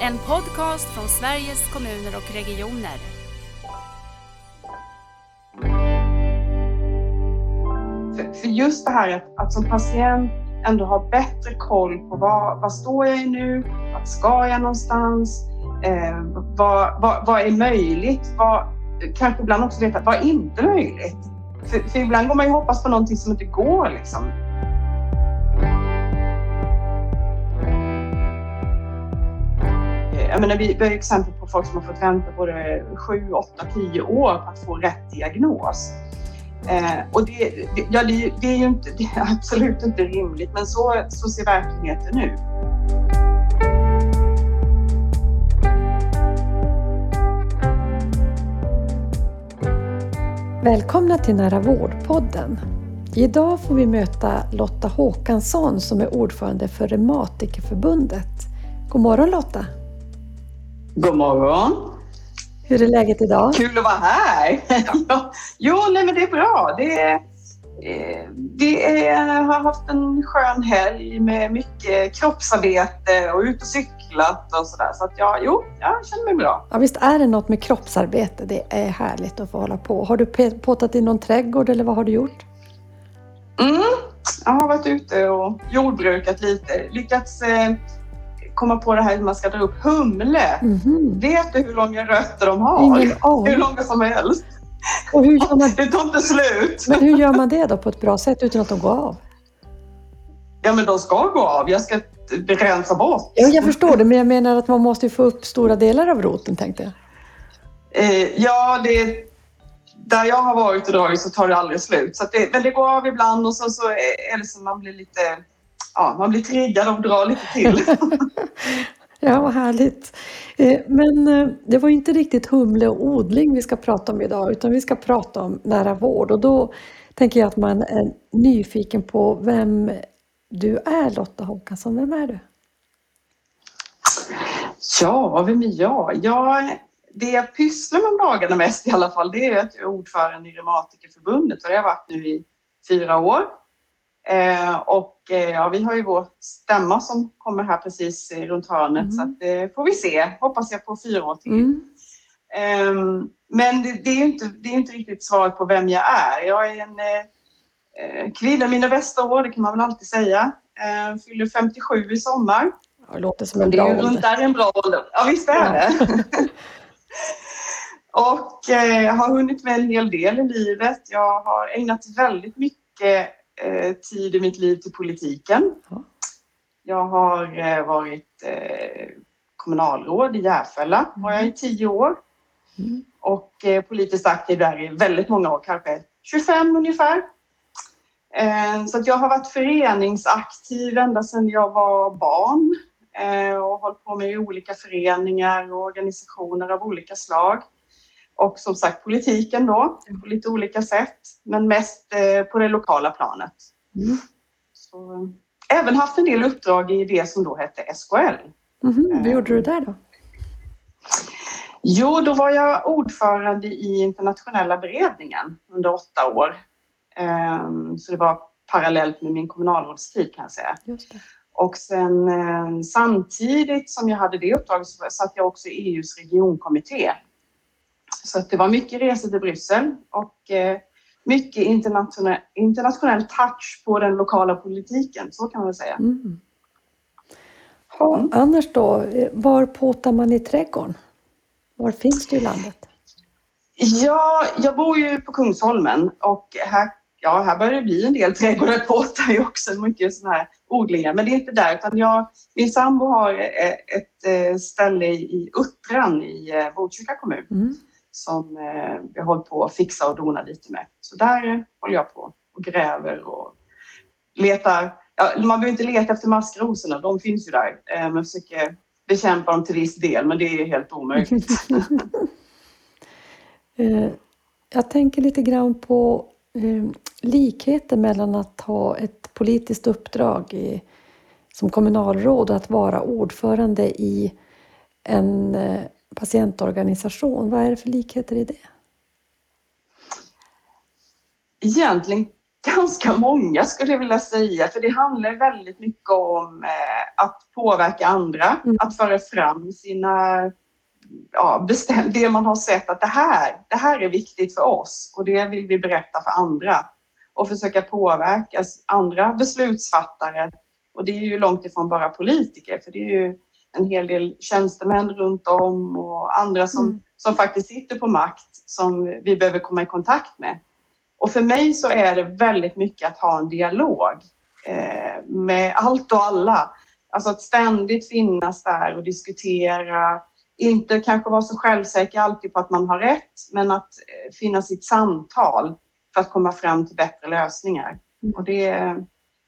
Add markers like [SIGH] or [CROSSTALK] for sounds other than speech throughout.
En podcast från Sveriges kommuner och regioner. För, just det här att, att som patient ändå ha bättre koll på vad, vad står jag i nu? Vart ska jag någonstans? Eh, vad, vad, vad är möjligt? Vad, kanske ibland också veta vad är inte möjligt? För, för ibland går man ju hoppas på någonting som inte går liksom. Jag menar, vi, vi har exempel på folk som har fått vänta både 7, 8, 10 år på att få rätt diagnos. Eh, och det, det, ja, det, det, är ju inte, det är absolut inte rimligt, men så, så ser verkligheten ut. Välkomna till Nära vårdpodden. Idag får vi möta Lotta Håkansson som är ordförande för Reumatikerförbundet. God morgon Lotta! God morgon! Hur är läget idag? Kul att vara här! Ja. [LAUGHS] jo, nej, men det är bra. Det, är, eh, det är, har haft en skön helg med mycket kroppsarbete och ut och cyklat och sådär. Så att ja, jo, jag känner mig bra. Ja, visst är det något med kroppsarbete. Det är härligt att få hålla på. Har du påtat i någon trädgård eller vad har du gjort? Mm, jag har varit ute och jordbrukat lite. Lyckats eh, komma på det här hur man ska dra upp humle. Mm-hmm. Vet du hur långa rötter de har? Ingen aning. Hur långa som helst. Och hur gör man... [LAUGHS] Det tar inte slut. Men hur gör man det då på ett bra sätt utan att de går av? Ja, men de ska gå av. Jag ska rensa bort. Ja, jag förstår det, men jag menar att man måste få upp stora delar av roten, tänkte jag. Eh, ja, det, där jag har varit och dragit så tar det aldrig slut. Så det, men det går av ibland och så, så är det som man blir lite ja, man blir triggad och drar lite till. [LAUGHS] ja, vad härligt. Eh, men eh, det var inte riktigt humle och odling vi ska prata om idag utan vi ska prata om nära vård och då tänker jag att man är nyfiken på vem du är Lotta Håkansson. Vem är du? Ja, vem är jag? jag det jag pysslar med om dagarna mest i alla fall det är att jag är ordförande i Reumatikerförbundet och det har jag varit nu i fyra år. Eh, och eh, ja, vi har ju vår stämma som kommer här precis runt hörnet mm. så att, eh, får vi se, hoppas jag på fyra år till. Mm. Ehm, men det, det, är inte, det är inte riktigt svaret på vem jag är. Jag är en eh, kvinna i mina bästa år, det kan man väl alltid säga. Eh, fyller 57 i sommar. Ja, det låter som en bra ålder. Runt där en bra ålder. Ja, visst är ja. det. [LAUGHS] och eh, har hunnit med en hel del i livet. Jag har ägnat väldigt mycket Eh, tid i mitt liv till politiken. Jag har eh, varit eh, kommunalråd i Järfälla har jag i tio år. Mm. Och politiskt aktiv där i väldigt många år, kanske 25 ungefär. Så att jag har varit föreningsaktiv ända sedan jag var barn och hållit på med olika föreningar och organisationer av olika slag. Och som sagt politiken då, på lite olika sätt, men mest eh, på det lokala planet. Mm. Så, även haft en del uppdrag i det som då hette SKL. Mm, vad gjorde du där då? Jo, då var jag ordförande i internationella beredningen under åtta år. Ehm, så det var parallellt med min kommunalrådstid kan jag säga. Och sen eh, samtidigt som jag hade det uppdraget så satt jag också i EUs regionkommitté så att det var mycket resor till Bryssel och eh, mycket internationell, internationell touch på den lokala politiken, så kan man väl säga. Mm. Ja, mm. Annars då, var påtar man i trädgården? Var finns du i landet? Ja, jag bor ju på Kungsholmen och här, ja, här börjar det bli en del trädgårdar påtar ju också, mycket sådana här odlingar. Men det är inte där, utan jag, min sambo har eh, ett eh, ställe i Uttran i Botkyrka kommun. Mm som eh, vi har hållit på att fixa och dona lite med. Så där håller jag på och gräver och letar. Ja, man behöver inte leta efter maskrosorna, de finns ju där. Eh, men försöker bekämpa dem till viss del, men det är helt omöjligt. [LAUGHS] Eh, jag tänker lite grann på eh, likheter mellan att ha ett politiskt uppdrag i, som kommunalråd och att vara ordförande i en eh, patientorganisation. Vad är det för likheter i det? Egentligen ganska många skulle jag vilja säga, för det handlar väldigt mycket om eh, att påverka andra, mm. att föra fram sina ja, bestäm, det man har sett att det här, det här är viktigt för oss och det vill vi berätta för andra och försöka påverka andra beslutsfattare. Och det är ju långt ifrån bara politiker, för det är ju en hel del tjänstemän runt om och andra som, mm. som faktiskt sitter på makt som vi behöver komma i kontakt med. Och för mig så är det väldigt mycket att ha en dialog eh, med allt och alla. Alltså att ständigt finnas där och diskutera, inte kanske vara så självsäker alltid på att man har rätt, men att eh, finnas i ett samtal för att komma fram till bättre lösningar. Mm. Och det,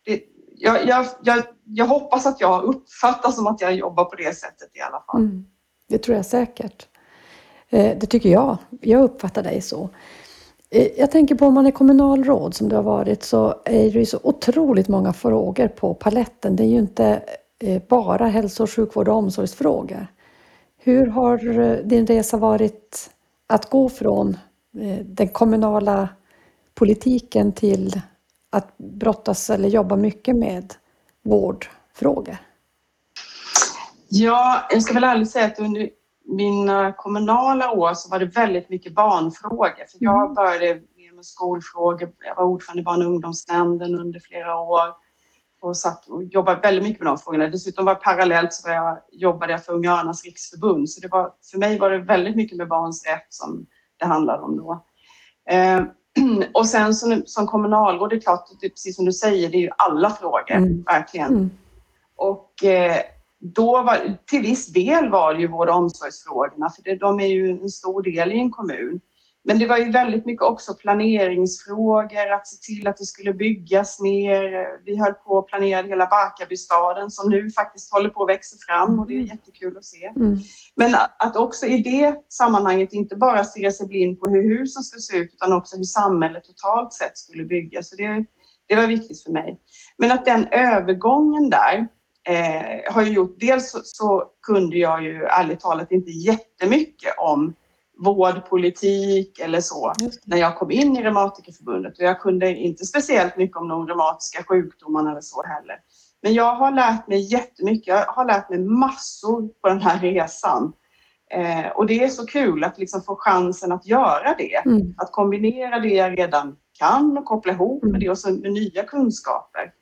det, jag, jag, jag, jag hoppas att jag uppfattas som att jag jobbar på det sättet i alla fall. Mm. Det tror jag säkert. Eh, det tycker jag. Jag uppfattar dig så. Eh, jag tänker på om man är kommunalråd som du har varit så är det ju så otroligt många frågor på paletten. Det är ju inte eh, bara hälso och sjukvård och omsorgsfrågor. Hur har din resa varit att gå från den kommunala politiken till att brottas eller jobba mycket med vårdfrågor? Ja, jag ska väl ärligt säga att under mina kommunala år så var det väldigt mycket barnfrågor. För jag mm. började med skolfrågor. Jag var ordförande i barn och ungdomsnämnden under flera år och, satt och jobbade väldigt mycket med de frågorna. Dessutom var parallellt så var jag, jobbade jag för Unga Örnars riksförbund. Så det var, för mig var det väldigt mycket med barns rätt som det handlade om då. [CLEARS THROAT] Och sen som, som kommunalråd, det är klart, det är precis som du säger, det är ju alla frågor, mm. verkligen. Mm. Och eh, då var, till viss del var det ju vård och omsorgsfrågorna, för det, de är ju en stor del i en kommun. Men det var ju väldigt mycket också planeringsfrågor, att se till att det skulle byggas mer. Vi höll på att planera hela Barkarbystaden som nu faktiskt håller på att växa fram och det är mm. jättekul att se. Mm. Men att också i det sammanhanget inte bara stirra sig blind på hur husen ska se ut utan också hur samhället totalt sett skulle byggas. Så det, det var viktigt för mig. Men att den övergången där eh, har ju gjort, dels så, så kunde jag ju ärligt talat inte jättemycket om vårdpolitik eller så när jag kom in i Reumatikerförbundet och jag kunde inte speciellt mycket om de reumatiska sjukdomarna eller så heller. Men jag har lärt mig jättemycket. Jag har lärt mig massor på den här resan. Eh, och det är så kul att liksom få chansen att göra det. Mm. Att kombinera det jag redan kan och koppla ihop med mm. det och så med nya kunskaper.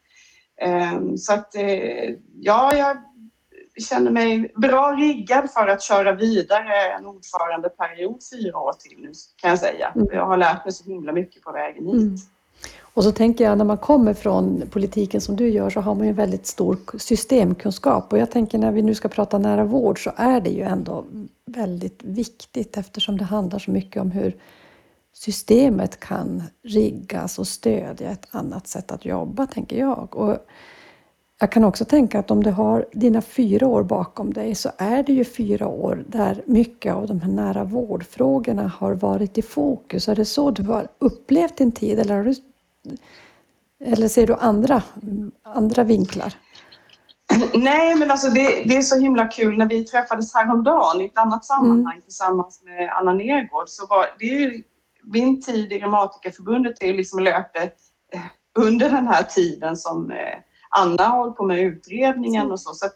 Eh, så att eh, ja, jag känner mig bra riggad för att köra vidare en ordförandeperiod fyra år till nu kan jag säga. Mm. Jag har lärt mig så himla mycket på vägen hit. Mm. Och så tänker jag när man kommer från politiken som du gör så har man ju väldigt stor systemkunskap och jag tänker när vi nu ska prata nära vård så är det ju ändå väldigt viktigt eftersom det handlar så mycket om hur systemet kan riggas och stödja ett annat sätt att jobba, tänker jag. Och jag kan också tänka att om du har dina fyra år bakom dig så är det ju fyra år där mycket av de här nära vårdfrågorna har varit i fokus. Är det så du har upplevt din tid eller, du, eller ser du andra, andra vinklar? Nej, men alltså det, det, är så himla kul. När vi träffades häromdagen i ett annat sammanhang mm. tillsammans med Anna Nergård så var det ju min tid i Reumatikerförbundet är liksom löpte eh, under den här tiden som eh, Anna har hållit på med utredningen och så. så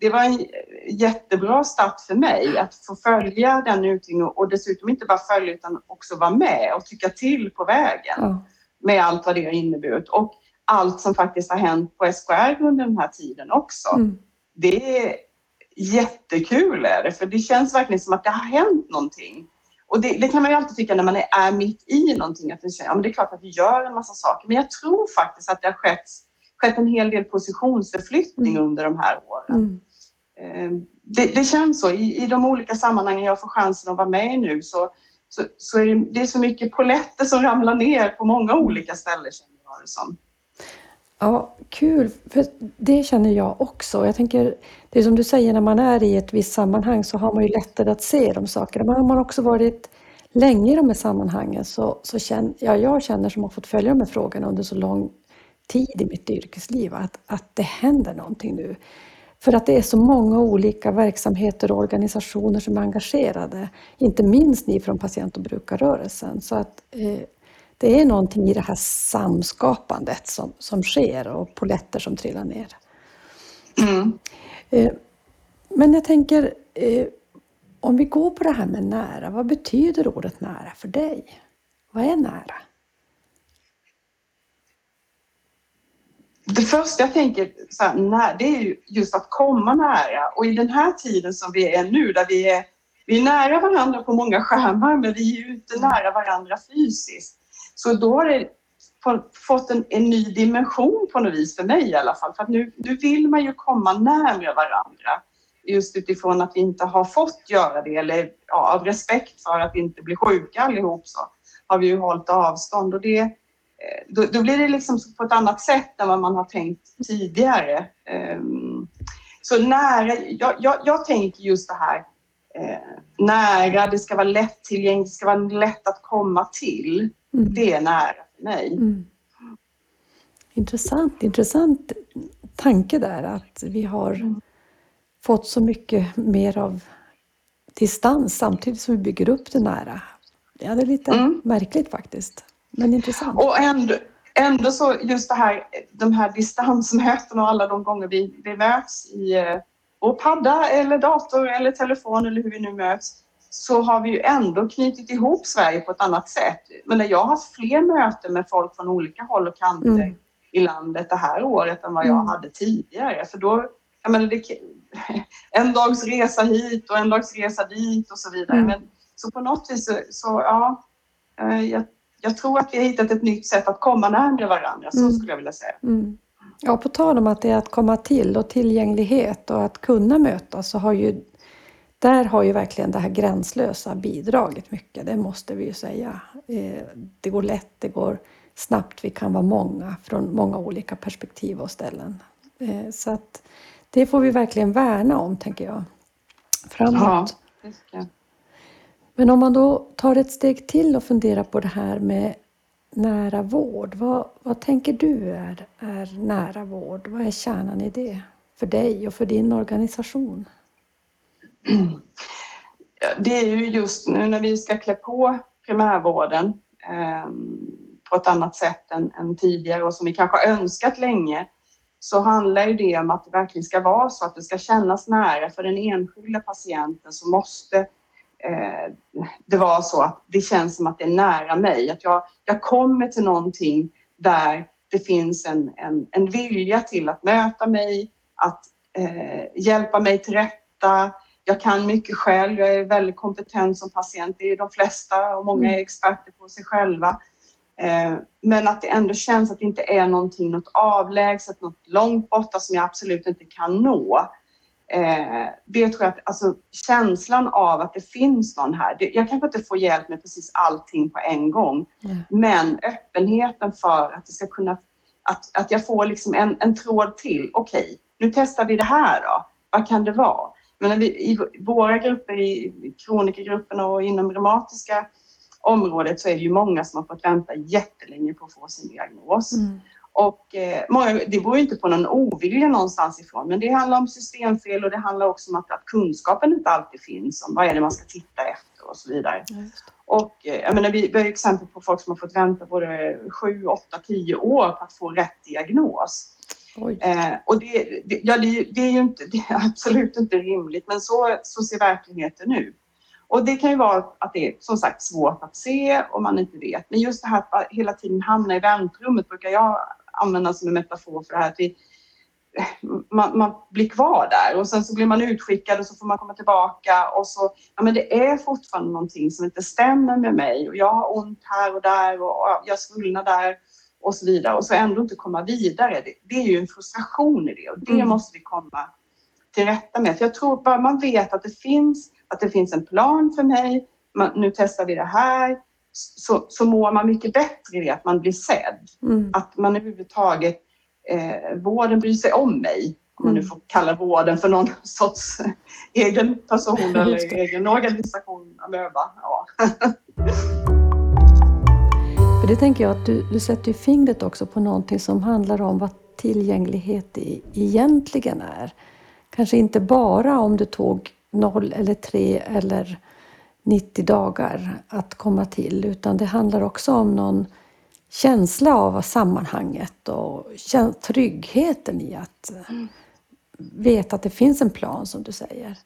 det var en jättebra start för mig att få följa den utredningen och dessutom inte bara följa utan också vara med och tycka till på vägen mm. med allt vad det har inneburit och allt som faktiskt har hänt på SKR under den här tiden också. Mm. Det är jättekul är det, för det känns verkligen som att det har hänt någonting. Och det, det, kan man ju alltid tycka när man är, är mitt i någonting, att det, ja, men det är klart att vi gör en massa saker. Men jag tror faktiskt att det har skett skett en hel del positionsförflyttning mm. under de här åren. Mm. Ehm, det, det, känns så. I, I de olika sammanhangen jag får chansen att vara med i nu så, så, så är det, det är så mycket poletter som ramlar ner på många olika ställen känner jag det som. Ja, kul, för det känner jag också. Jag tänker, det är som du säger, när man är i ett visst sammanhang så har man ju lättare att se de sakerna. Men har man också varit länge i de här sammanhangen så, så känner ja, jag känner som har fått följa de här frågorna under så lång tid i mitt yrkesliv att, att det händer någonting nu. För att det är så många olika verksamheter och organisationer som är engagerade. Inte minst ni från patient och brukarrörelsen. Så att, eh, det är någonting i det här samskapandet som, som sker och poletter som trillar ner. Mm. Eh, men jag tänker, eh, om vi går på det här med nära, vad betyder ordet nära för dig? Vad är nära? Det första jag tänker så här, när, det är just att komma nära och i den här tiden som vi är nu där vi är, vi är nära varandra på många skärmar men vi är ju inte nära varandra fysiskt. Så då har det fått en, en ny dimension på något vis för mig i alla fall. För att nu, nu vill man ju komma närmare varandra just utifrån att vi inte har fått göra det eller ja, av respekt för att vi inte blir sjuka allihop så har vi ju hållit avstånd och det, då, då blir det liksom på ett annat sätt än vad man har tänkt tidigare. Ehm, så nära, jag, jag, jag tänker just det här eh, nära, det ska vara lättillgängligt, det ska vara lätt att komma till. Mm. Det är nära för mig. Mm. Intressant, intressant tanke där att vi har fått så mycket mer av distans samtidigt som vi bygger upp det nära. Ja, det är lite mm. märkligt faktiskt, men intressant. Och ändå, ändå så just det här, de här distansmötena och alla de gånger vi, vi möts i eh, vår padda eller dator eller telefon eller hur vi nu möts så har vi ju ändå knutit ihop Sverige på ett annat sätt. Men jag har haft fler möten med folk från olika håll och kanter mm. i landet det här året än vad jag mm. hade tidigare. För då, jag menar, det, [LAUGHS] en dags resa hit och en dags resa dit och så vidare. Mm. Men, så på något vis så, så ja, eh, jag, jag, tror att vi har hittat ett nytt sätt att komma närmare varandra, så mm. skulle jag vilja säga. Mm. Ja, på tal om att det är att komma till och tillgänglighet och att kunna mötas så har ju där har ju verkligen det här gränslösa bidragit mycket, det måste vi ju säga. Eh, det går lätt, det går snabbt, vi kan vara många från många olika perspektiv och ställen. Eh, så att det får vi verkligen värna om, tänker jag. Framåt. Ja, men om man då tar ett steg till och funderar på det här med nära vård. Vad, vad tänker du är, är nära vård? Vad är kärnan i det för dig och för din organisation? [CLEARS THROAT] Det är ju just nu när vi ska klä på primärvården eh, på ett annat sätt än, än, tidigare och som vi kanske har önskat länge så handlar ju det om att det verkligen ska vara så att det ska kännas nära för den enskilda patienten som måste eh, det vara så att det känns som att det är nära mig. Att jag, jag kommer till någonting där det finns en, en, en vilja till att möta mig, att eh, hjälpa mig till rätta, jag kan mycket själv, jag är väldigt kompetent som patient, det är de flesta och många är mm. experter på sig själva. Eh, men att det ändå känns att det inte är någonting, något avlägset, något långt borta som jag absolut inte kan nå. Eh, det tror jag att alltså, känslan av att det finns någon här. jag kanske inte får hjälp med precis allting på en gång, mm. men öppenheten för att det ska kunna, att, att jag får liksom en, en tråd till. Okej, okay, nu testar vi det här då. Vad kan det vara? Men vi, i våra grupper, i kronikergrupperna och inom reumatiska området så är det ju många som har fått vänta jättelänge på att få sin diagnos. Mm. Och eh, många, det beror inte på någon ovilja någonstans ifrån, men det handlar om systemfel och det handlar också om att, att kunskapen inte alltid finns om vad är det man ska titta efter och så vidare. Och eh, jag menar, vi, vi har exempel på folk som har fått vänta både 7, 8, 10 år på att få rätt diagnos. Eh, och det, det, ja, det, det, är ju inte, är absolut inte rimligt, men så, så ser verkligheten ut. Och det kan ju vara att det är som sagt svårt att se och man inte vet. Men just det här att hela tiden hamna i väntrummet brukar jag använda som en metafor för det här att vi, man, man, blir kvar där och sen så blir man utskickad och så får man komma tillbaka och så, ja men det är fortfarande någonting som inte stämmer med mig och jag har ont här och där och jag svullnar där och så vidare och så ändå inte komma vidare. Det, det är ju en frustration i det och det mm. måste vi komma till rätta med. För jag tror bara man vet att det finns, att det finns en plan för mig, man, nu testar vi det här, så, så mår man mycket bättre i att man blir sedd. Mm. Att man överhuvudtaget, eh, vården bryr sig om mig. Om man nu mm. får kalla vården för någon [LAUGHS] sorts egen person eller egen organisation, amöba. Ja. För det tänker jag att du, du sätter fingret också på någonting som handlar om vad tillgänglighet egentligen är. Kanske inte bara om det tog noll eller tre eller 90 dagar att komma till utan det handlar också om någon känsla av sammanhanget och tryggheten i att mm. veta att det finns en plan som du säger.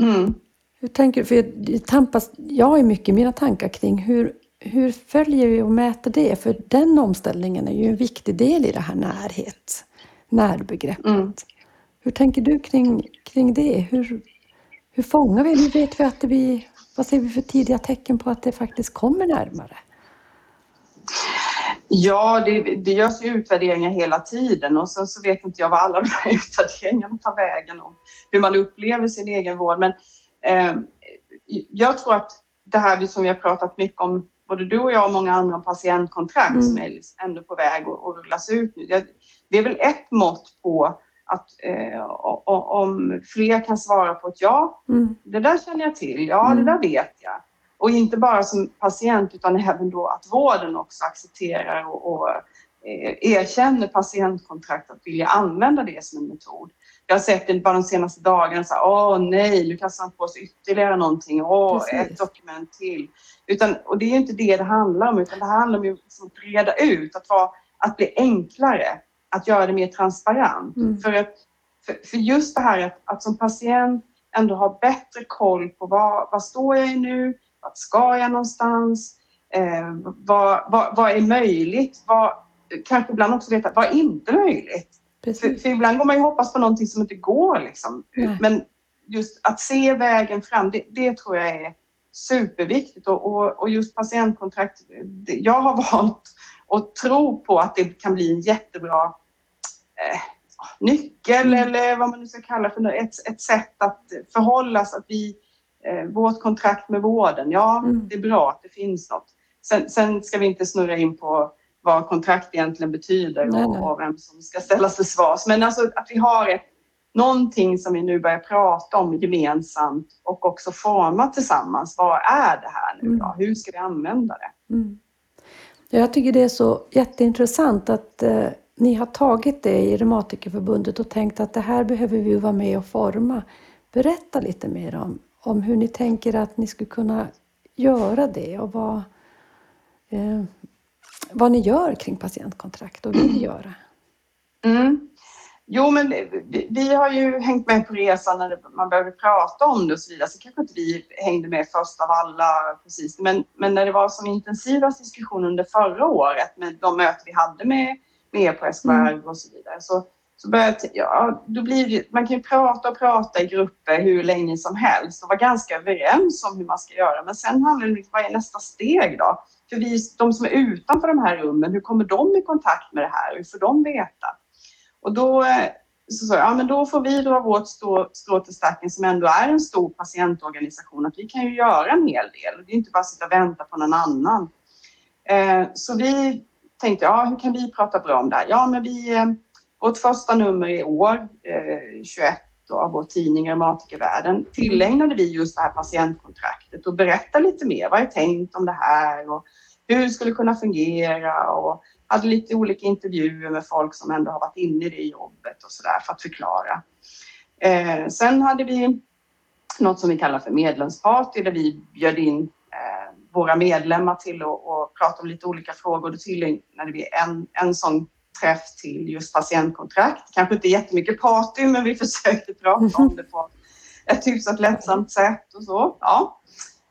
Mm. Hur tänker du? För jag, tampas, jag har ju mycket mina tankar kring hur, hur följer vi och mäter det? För den omställningen är ju en viktig del i det här närhet, närbegreppet. Mm. Hur tänker du kring, kring det? Hur, hur fångar vi? Hur vet vi att blir, vad ser vi för tidiga tecken på att det faktiskt kommer närmare? Ja, det, det görs ju utvärderingar hela tiden och så, så vet inte jag vad alla de här [LAUGHS] utvärderingarna tar vägen om hur man upplever sin egen vård. Men eh, jag tror att det här som vi har pratat mycket om, både du och jag och många andra patientkontrakt mm. som är liksom ändå på väg att, rullas ut nu. Det är väl ett mått på att eh, om fler kan svara på ett ja, mm. det där känner jag till, ja mm. det där vet jag. Och inte bara som patient utan även då att vården också accepterar och, och eh, erkänner patientkontrakt att vilja använda det som en metod. Jag har sett det bara de senaste dagarna, så här, åh nej, nu kastar han på sig ytterligare någonting, åh, Precis. ett dokument till. Utan, och det är inte det det handlar om, utan det handlar om att reda ut, att, vara, att bli enklare, att göra det mer transparent. Mm. För, att, för, för, just det här att, att som patient ändå ha bättre koll på vad, vad står jag i nu, vart ska jag någonstans, eh, vad, vad, vad är möjligt, vad, kanske ibland också veta vad är inte möjligt. För, för, ibland går man ju hoppas på någonting som inte går. Liksom. Men just att se vägen fram, det, det tror jag är superviktigt. Och, och, och, just patientkontrakt, jag har [LAUGHS] valt att tro på att det kan bli en jättebra eh, nyckel mm. eller vad man nu ska kalla för ett, ett sätt att förhålla sig. Att vi, eh, vårt kontrakt med vården, ja mm. det är bra att det finns något. Sen, sen ska vi inte snurra in på vad kontrakt egentligen betyder nej, nej. Och, vem som ska ställas till svars. Men alltså att vi har ett, någonting som vi nu börjar prata om gemensamt och också forma tillsammans. Vad är det här nu då? Mm. Hur ska vi använda det? Mm. Jag tycker det är så jätteintressant att eh, ni har tagit det i Reumatikerförbundet och tänkt att det här behöver vi vara med och forma. Berätta lite mer om, om hur ni tänker att ni skulle kunna göra det och vad, eh, vad ni gör kring patientkontrakt och vill göra. Mm. Jo, men vi, har ju hängt med på resan när man behöver prata om det och så vidare. Så kanske inte vi hängde med först av alla precis. Men, men när det var som intensivast diskussion under förra året med de möten vi hade med, med er på SKR mm. och så vidare. Så, så började, ja, då blir det, man kan ju prata och prata i grupper hur länge som helst och vara ganska överens om hur man ska göra. Men sen handlar det om vad är nästa steg då? För vi, de som är utanför de här rummen, hur kommer de i kontakt med det här? Hur får de veta? Och då eh, så sa ja men då får vi dra vårt strå, strå till stacken som ändå är en stor patientorganisation, att vi kan ju göra en hel del. Det är inte bara att sitta och vänta på någon annan. Eh, så vi tänkte, ja hur kan vi prata bra om det här? Ja men vi, eh, vårt första nummer i år, 21 av vår tidning Reumatikervärlden tillägnade vi just det här patientkontraktet och berättade lite mer. Vad är tänkt om det här och hur det skulle kunna fungera och hade lite olika intervjuer med folk som ändå har varit inne i det jobbet och så där för att förklara. Eh, sen hade vi något som vi kallar för medlemsparty där vi bjöd in eh, våra medlemmar till att prata om lite olika frågor. Då tillägnade vi en, en sån träff till just patientkontrakt. Kanske inte jättemycket party, men vi [LAUGHS] försökte prata om det på ett hyfsat lättsamt sätt och så. Ja,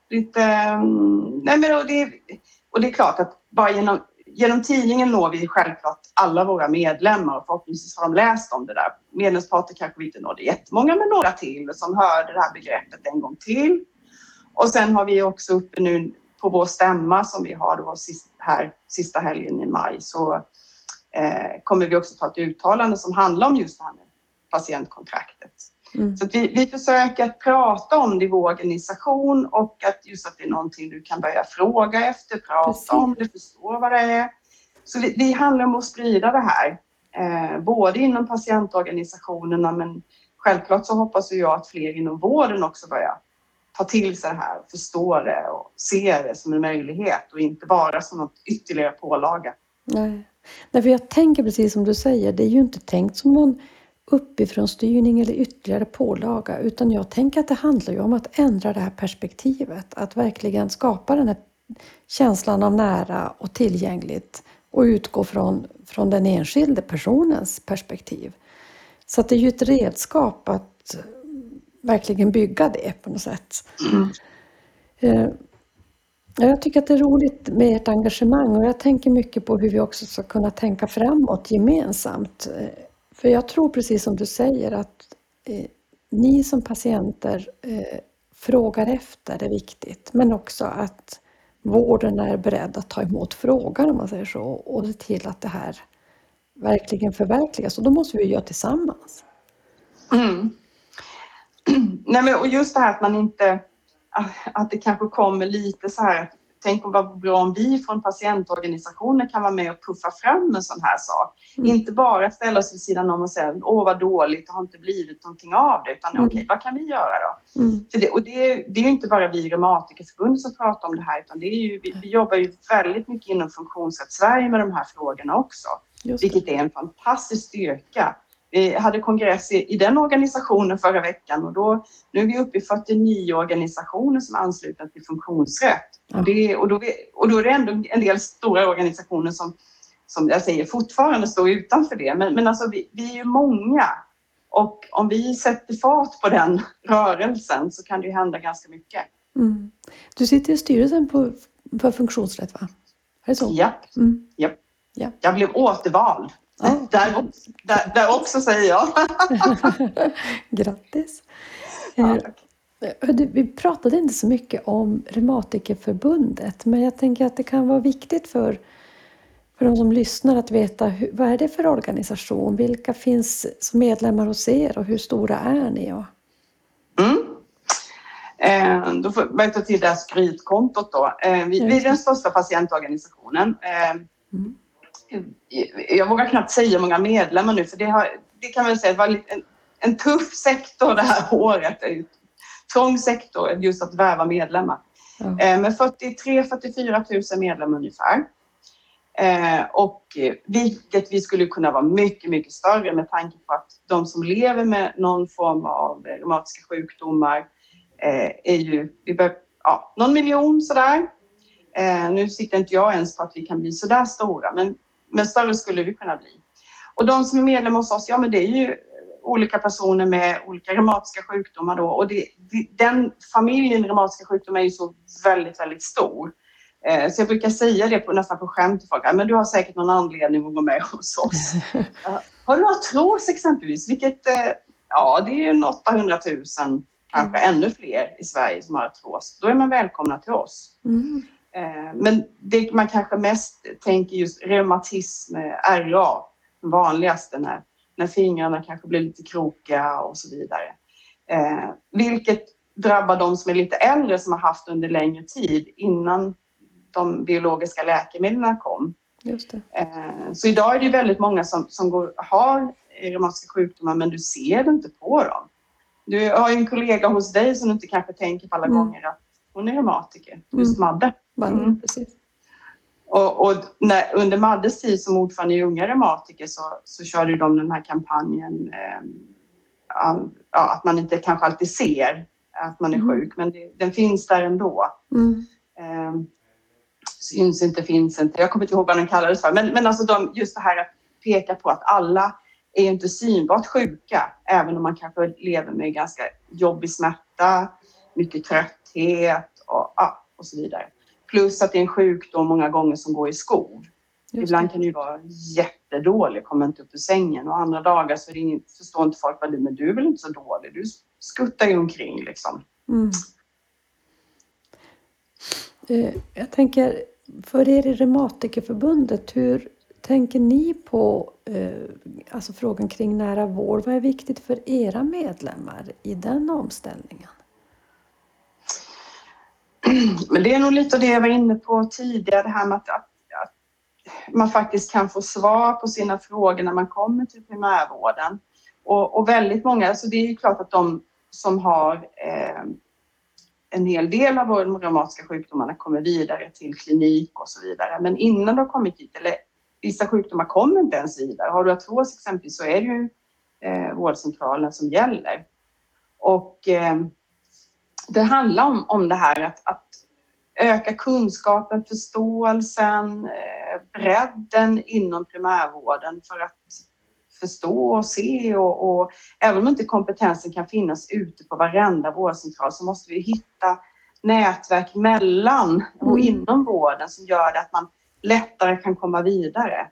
lite... Mm, nej men det, och det är klart att bara genom, genom tidningen når vi självklart alla våra medlemmar och förhoppningsvis har de läst om det där. Medlemsparter kanske vi inte nådde jättemånga, men några till som hörde det här begreppet en gång till. Och sen har vi också uppe nu på vår stämma som vi har då sist, här sista helgen i maj så eh, kommer vi också ta ett uttalande som handlar om just det här med patientkontraktet. Mm. Så vi, vi försöker att prata om det i vår organisation och att just att det är någonting du kan börja fråga efter, prata Precis. om det, förstå vad det är. Så det, det handlar om att sprida det här, eh, både inom patientorganisationerna men självklart så hoppas jag att fler inom vården också börjar ta till sig det här, förstå det och se det som en möjlighet och inte bara som något ytterligare pålaga. Nej. Nej, för jag tänker precis som du säger, det är ju inte tänkt som någon uppifrån styrning eller ytterligare pålaga, utan jag tänker att det handlar om att ändra det här perspektivet, att verkligen skapa den här känslan av nära och tillgängligt och utgå från, från den enskilde personens perspektiv. Så det är ju ett redskap att verkligen bygga det på något sätt. Mm. Eh, jag tycker att det är roligt med ert engagemang och jag tänker mycket på hur vi också ska kunna tänka framåt gemensamt. För jag tror precis som du säger att eh, ni som patienter eh, frågar efter är viktigt men också att vården är beredd att ta emot frågan om man säger så och se till att det här verkligen förverkligas och då måste vi göra tillsammans. Mm. [CLEARS THROAT] Nej, men, och just det här att man inte, att det kanske kommer lite så här, tänk om vad bra om vi från patientorganisationer kan vara med och puffa fram en sån här sak. Mm. Inte bara ställa oss vid sidan om och säga åh vad dåligt, det har inte blivit någonting av det, utan mm. okej, vad kan vi göra då? Mm. Det, och det, det är ju inte bara vi Reumatikerförbundet som pratar om det här, utan det är ju, vi, vi jobbar ju väldigt mycket inom Funktionsrätt Sverige med de här frågorna också, vilket är en fantastisk styrka. Vi hade kongress i, i, den organisationen förra veckan och då, nu är vi uppe i 49 organisationer som är anslutna till funktionsrätt. Ja. Och, det, och, då, och då är det ändå en del stora organisationer som, som jag säger fortfarande står utanför det. Men, men alltså vi, vi är ju många och om vi sätter fart på den [LAUGHS] rörelsen så kan det ju hända ganska mycket. Mm. Du sitter i styrelsen på, för funktionsrätt va? Är det så? Ja. Mm. ja. ja. Jag blev återvald. [LAUGHS] Där, där, där också säger jag. [LAUGHS] Grattis! Ja, eh, vi pratade inte så mycket om Reumatikerförbundet men jag tänker att det kan vara viktigt för, för de som lyssnar att veta hur, vad är det för organisation? Vilka finns som medlemmar hos er och hur stora är ni? Mm. Eh, då får jag ta till det här skrytkontot då. Eh, vi, vi, är den största patientorganisationen. Eh, mm jag vågar knappt säga hur många medlemmar nu, för det, har, det kan man säga var en, en tuff sektor det här [LAUGHS] året. En trång sektor just att värva medlemmar. Ja. Eh, med 43-44 000 medlemmar ungefär. Eh, och vilket vi skulle kunna vara mycket, mycket större med tanke på att de som lever med någon form av reumatiska sjukdomar eh, är ju vi bör, ja, någon miljon sådär. nu sitter inte jag ens på att vi kan bli sådär stora, men men större skulle vi kunna bli. Och de som är medlemmar hos oss, ja men det är ju olika personer med olika reumatiska sjukdomar då och det, den familjen reumatiska sjukdomar är ju så väldigt, väldigt stor. Eh, så jag brukar säga det på, nästan på skämt till folk, men du har säkert någon anledning att gå med hos oss. [LAUGHS] har du artros exempelvis, vilket, eh, ja det är ju 800 000, kanske mm. ännu fler i Sverige som har artros. Då är man välkomna till oss. Mm. Eh, men det man kanske mest tänker just reumatism, RA, den vanligaste när, när fingrarna kanske blir lite krokiga och så vidare. Eh, vilket drabbar de som är lite äldre som har haft under längre tid innan de biologiska läkemedlen kom. Just. Eh, så idag är det väldigt många som, som går, har reumatiska sjukdomar men du ser det inte på dem. Du har en kollega hos dig som du inte kanske tänker på alla mm. gånger att hon är reumatiker, just mm. Madde. Mm. Precis. Och, och när, under Maddes tid som ordförande i Unga Reumatiker så, så körde de den här kampanjen eh, att man inte kanske alltid ser att man är mm. sjuk, men det, den finns där ändå. Mm. Eh, syns inte, finns inte. Jag kommer inte ihåg vad den kallades för, men, men alltså de, just det här att peka på att alla är inte synbart sjuka, även om man kanske lever med ganska jobbig smärta, mycket trötthet och, ja, och så vidare. Plus att det är en sjukdom många gånger som går i skov. Ibland kan det ju vara jättedålig, kommer inte upp ur sängen och andra dagar så ingen, förstår inte folk vad du men du är väl inte så dålig, du skuttar ju omkring liksom. Mm. Eh, jag tänker, för er i Reumatikerförbundet, hur tänker ni på eh, alltså frågan kring nära vård? Vad är viktigt för era medlemmar i den omställningen? [CLEARS THROAT] Men det är nog lite det jag var inne på tidigare, det här med att, att, att, man faktiskt kan få svar på sina frågor när man kommer till primärvården. Och, och väldigt många, alltså det är ju klart att de som har eh, en hel del av de reumatiska sjukdomarna kommer vidare till klinik och så vidare. Men innan de har kommit dit, eller vissa sjukdomar kommer inte ens vidare. Har du artros exempelvis så är det ju eh, vårdcentralen som gäller. Och eh, det handlar om, om det här att, att öka kunskapen, förståelsen, eh, bredden inom primärvården för att förstå och se och, och, även om inte kompetensen kan finnas ute på varenda vårdcentral så måste vi hitta nätverk mellan och mm. inom vården som gör det att man lättare kan komma vidare.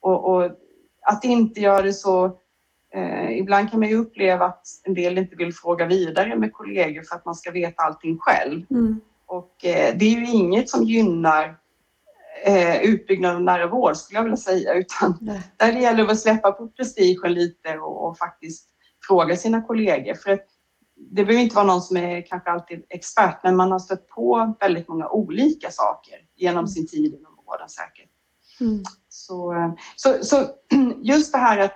Och, och att inte göra det så Eh, ibland kan man ju uppleva att en del inte vill fråga vidare med kollegor för att man ska veta allting själv. Mm. Och eh, det är ju inget som gynnar eh, utbyggnaden av nära vård skulle jag vilja säga, utan Nej. där det gäller att släppa på prestigen lite och, och, faktiskt fråga sina kollegor. För det behöver inte vara någon som är kanske alltid expert, men man har stött på väldigt många olika saker genom sin tid inom vården säkert. Mm. Så, eh, så, så [CLEARS THROAT] just det här att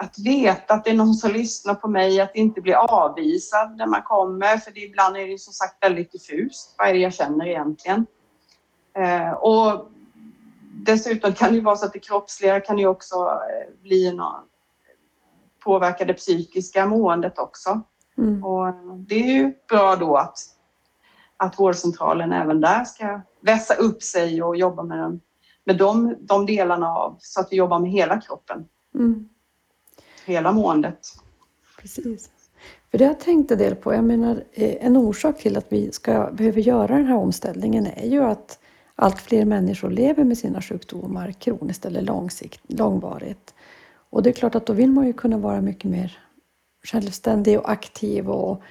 att veta att det är någon som lyssnar på mig, att inte bli avvisad när man kommer, för det, ibland är det som sagt väldigt diffust. Vad är det jag känner egentligen? Eh, och dessutom kan det vara så att det kroppsliga kan ju också eh, bli någon, påverka det psykiska måendet också. Mm. Och det är ju bra då att, att vårdcentralen även där ska vässa upp sig och jobba med, den, med de, de delarna av så att vi jobbar med hela kroppen. Mm hela måendet. Precis. För det jag tänkte del på, jag menar eh, en orsak till att vi ska behöver göra den här omställningen är ju att allt fler människor lever med sina sjukdomar kroniskt eller långsikt, långvarigt. Och det är klart att då vill man ju kunna vara mycket mer självständig och aktiv och,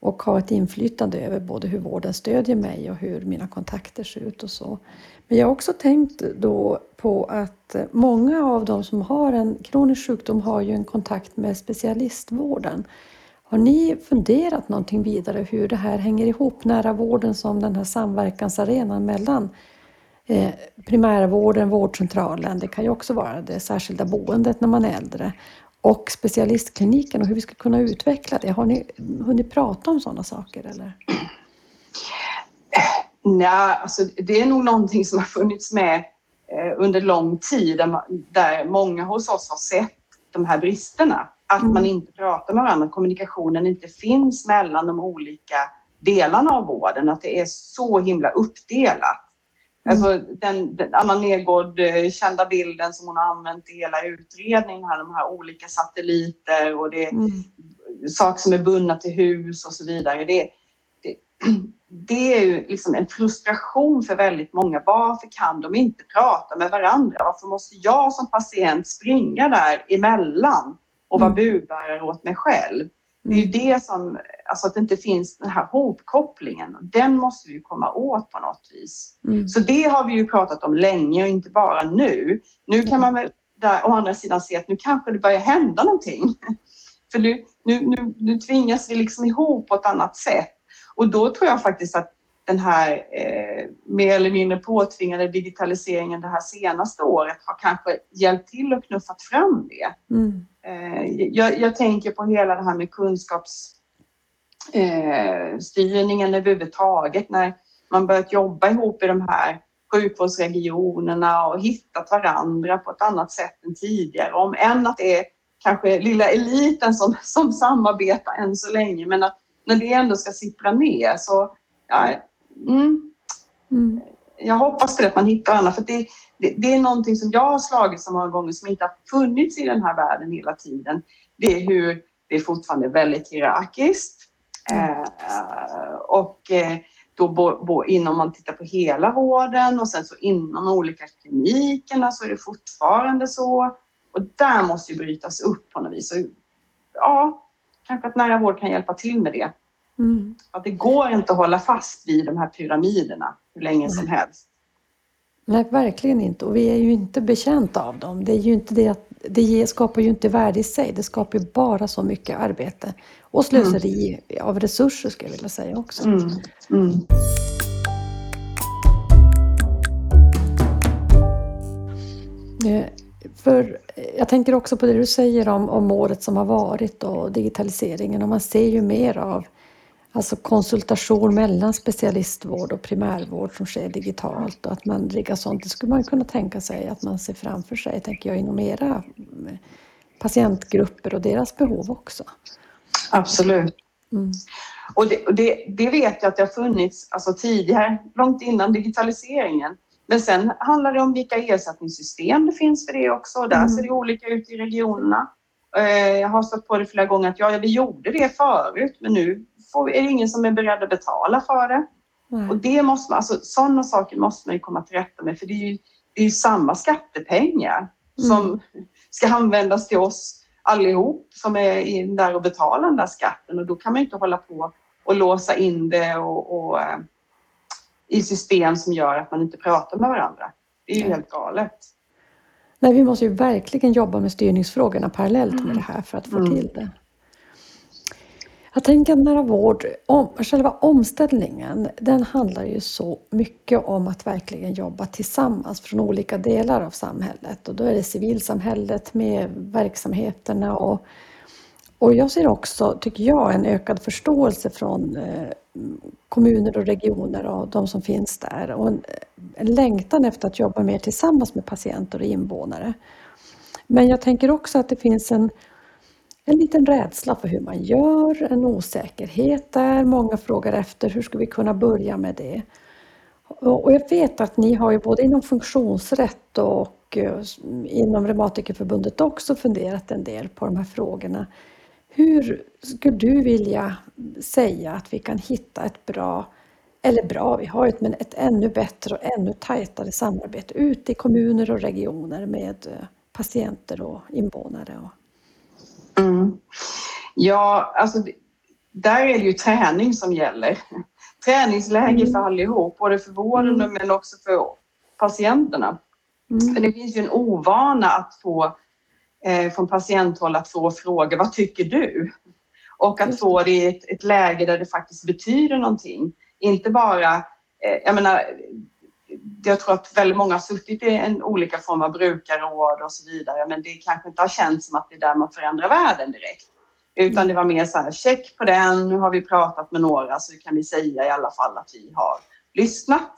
och ha ett inflytande över både hur vården stödjer mig och hur mina kontakter ser ut och så. Men jag har också tänkt då på att många av de som har en kronisk sjukdom har ju en kontakt med specialistvården. Har ni funderat någonting vidare hur det här hänger ihop, nära vården som den här samverkansarenan mellan eh, primärvården, vårdcentralen, det kan ju också vara det särskilda boendet när man är äldre och specialistkliniken och hur vi ska kunna utveckla det. Har ni hunnit prata om sådana saker eller? Nej, alltså det är nog någonting som har funnits med eh, under lång tid där, där många hos oss har sett de här bristerna. Att mm. man inte pratar med varandra, kommunikationen inte finns mellan de olika delarna av vården, att det är så himla uppdelat. Mm. Alltså den, den Anna Nergård eh, kända bilden som hon har använt i hela utredningen, här, de här olika satelliter och det mm. saker som är bundna till hus och så vidare. Det, det, [CLEARS THROAT] det är ju liksom en frustration för väldigt många. Varför kan de inte prata med varandra? Varför måste jag som patient springa där emellan och vara mm. budbärare åt mig själv? Det är ju det som, alltså att det inte finns den här hopkopplingen. Den måste vi komma åt på något vis. Mm. Så det har vi ju pratat om länge och inte bara nu. Nu kan man väl där å andra sidan se att nu kanske det börjar hända någonting. [LAUGHS] För nu, nu, nu, nu tvingas vi liksom ihop på ett annat sätt. Och då tror jag faktiskt att den här eh, mer eller mindre påtvingade digitaliseringen det här senaste året har kanske hjälpt till och knuffat fram det. Mm. Eh, jag, jag, tänker på hela det här med kunskapsstyrningen eh, överhuvudtaget när man börjat jobba ihop i de här sjukvårdsregionerna och hittat varandra på ett annat sätt än tidigare. Om än att det är kanske lilla eliten som, som samarbetar än så länge, men att när det ändå ska sippra ner så ja, mm, mm. jag hoppas på att man hittar varandra för det, det, det, är någonting som jag har slagit så många gånger som inte har funnits i den här världen hela tiden. Det är hur det är fortfarande väldigt hierarkiskt eh, och eh, då bo, bo, inom man tittar på hela vården och sen så inom de olika klinikerna så är det fortfarande så. Och där måste ju brytas upp på något vis. Och, ja, kanske att nära vård kan hjälpa till med det. Mm. Att det går inte att hålla fast vid de här pyramiderna hur länge som helst. Nej, verkligen inte. Och vi är ju inte betjänta av dem. Det, är ju inte det, att, det skapar ju inte värde i sig. Det skapar ju bara så mycket arbete. Och slöseri mm. av resurser, skulle jag vilja säga också. Mm. Mm. Eh, för jag tänker också på det du säger om, om året som har varit och digitaliseringen. Och man ser ju mer av alltså konsultation mellan specialistvård och primärvård som sker digitalt och att man riggar sånt. Det skulle man kunna tänka sig att man ser framför sig, tänker jag, inom era patientgrupper och deras behov också. Absolut. Mm. Och, det, och det, det, vet jag att det har funnits alltså tidigare, långt innan digitaliseringen. Men sen handlar det om vilka ersättningssystem det finns för det också. Och där mm. ser det olika ut i regionerna. Eh, jag har stått på det flera gånger att ja, vi gjorde det förut men nu får, är det ingen som är beredd att betala för det. Mm. Och det måste man, alltså, sådana saker måste man ju komma till rätta med för det är ju, det är ju samma skattepengar mm. som ska användas till oss allihop som är där och betalar den där skatten och då kan man inte hålla på och låsa in det och, och eh, i system som gör att man inte pratar med varandra. Det är ju helt galet. Nej, vi måste ju verkligen jobba med styrningsfrågorna parallellt med mm. det här för att få mm. till det. Jag tänker att nära vård, om, själva omställningen, den handlar ju så mycket om att verkligen jobba tillsammans från olika delar av samhället. Och då är det civilsamhället med verksamheterna och, och jag ser också, tycker jag, en ökad förståelse från eh, kommuner och regioner och de som finns där och en, en längtan efter att jobba mer tillsammans med patienter och invånare. Men jag tänker också att det finns en en liten rädsla för hur man gör, en osäkerhet där. Många frågar efter hur ska vi kunna börja med det? Och jag vet att ni har ju både inom funktionsrätt och eh, inom Reumatikerförbundet också funderat en del på de här frågorna. Hur skulle du vilja säga att vi kan hitta ett bra, eller bra, vi har ett, men ett ännu bättre och ännu tajtare samarbete ute i kommuner och regioner med eh, patienter och invånare? Mm. Ja, alltså där är det ju träning som gäller. Träningsläge mm. för allihop, både för vården mm. men också för patienterna. Mm. För det finns ju en ovana att få eh, från patienthåll att få frågor, vad tycker du? Och att få det i ett, ett, läge där det faktiskt betyder någonting. Inte bara, eh, jag menar, jag tror att väldigt många har suttit i en olika form av brukarråd och så vidare, men det kanske inte har känts som att det är där man förändrar världen direkt. Utan det var mer så här, check på den, nu har vi pratat med några så kan vi säga i alla fall att vi har lyssnat.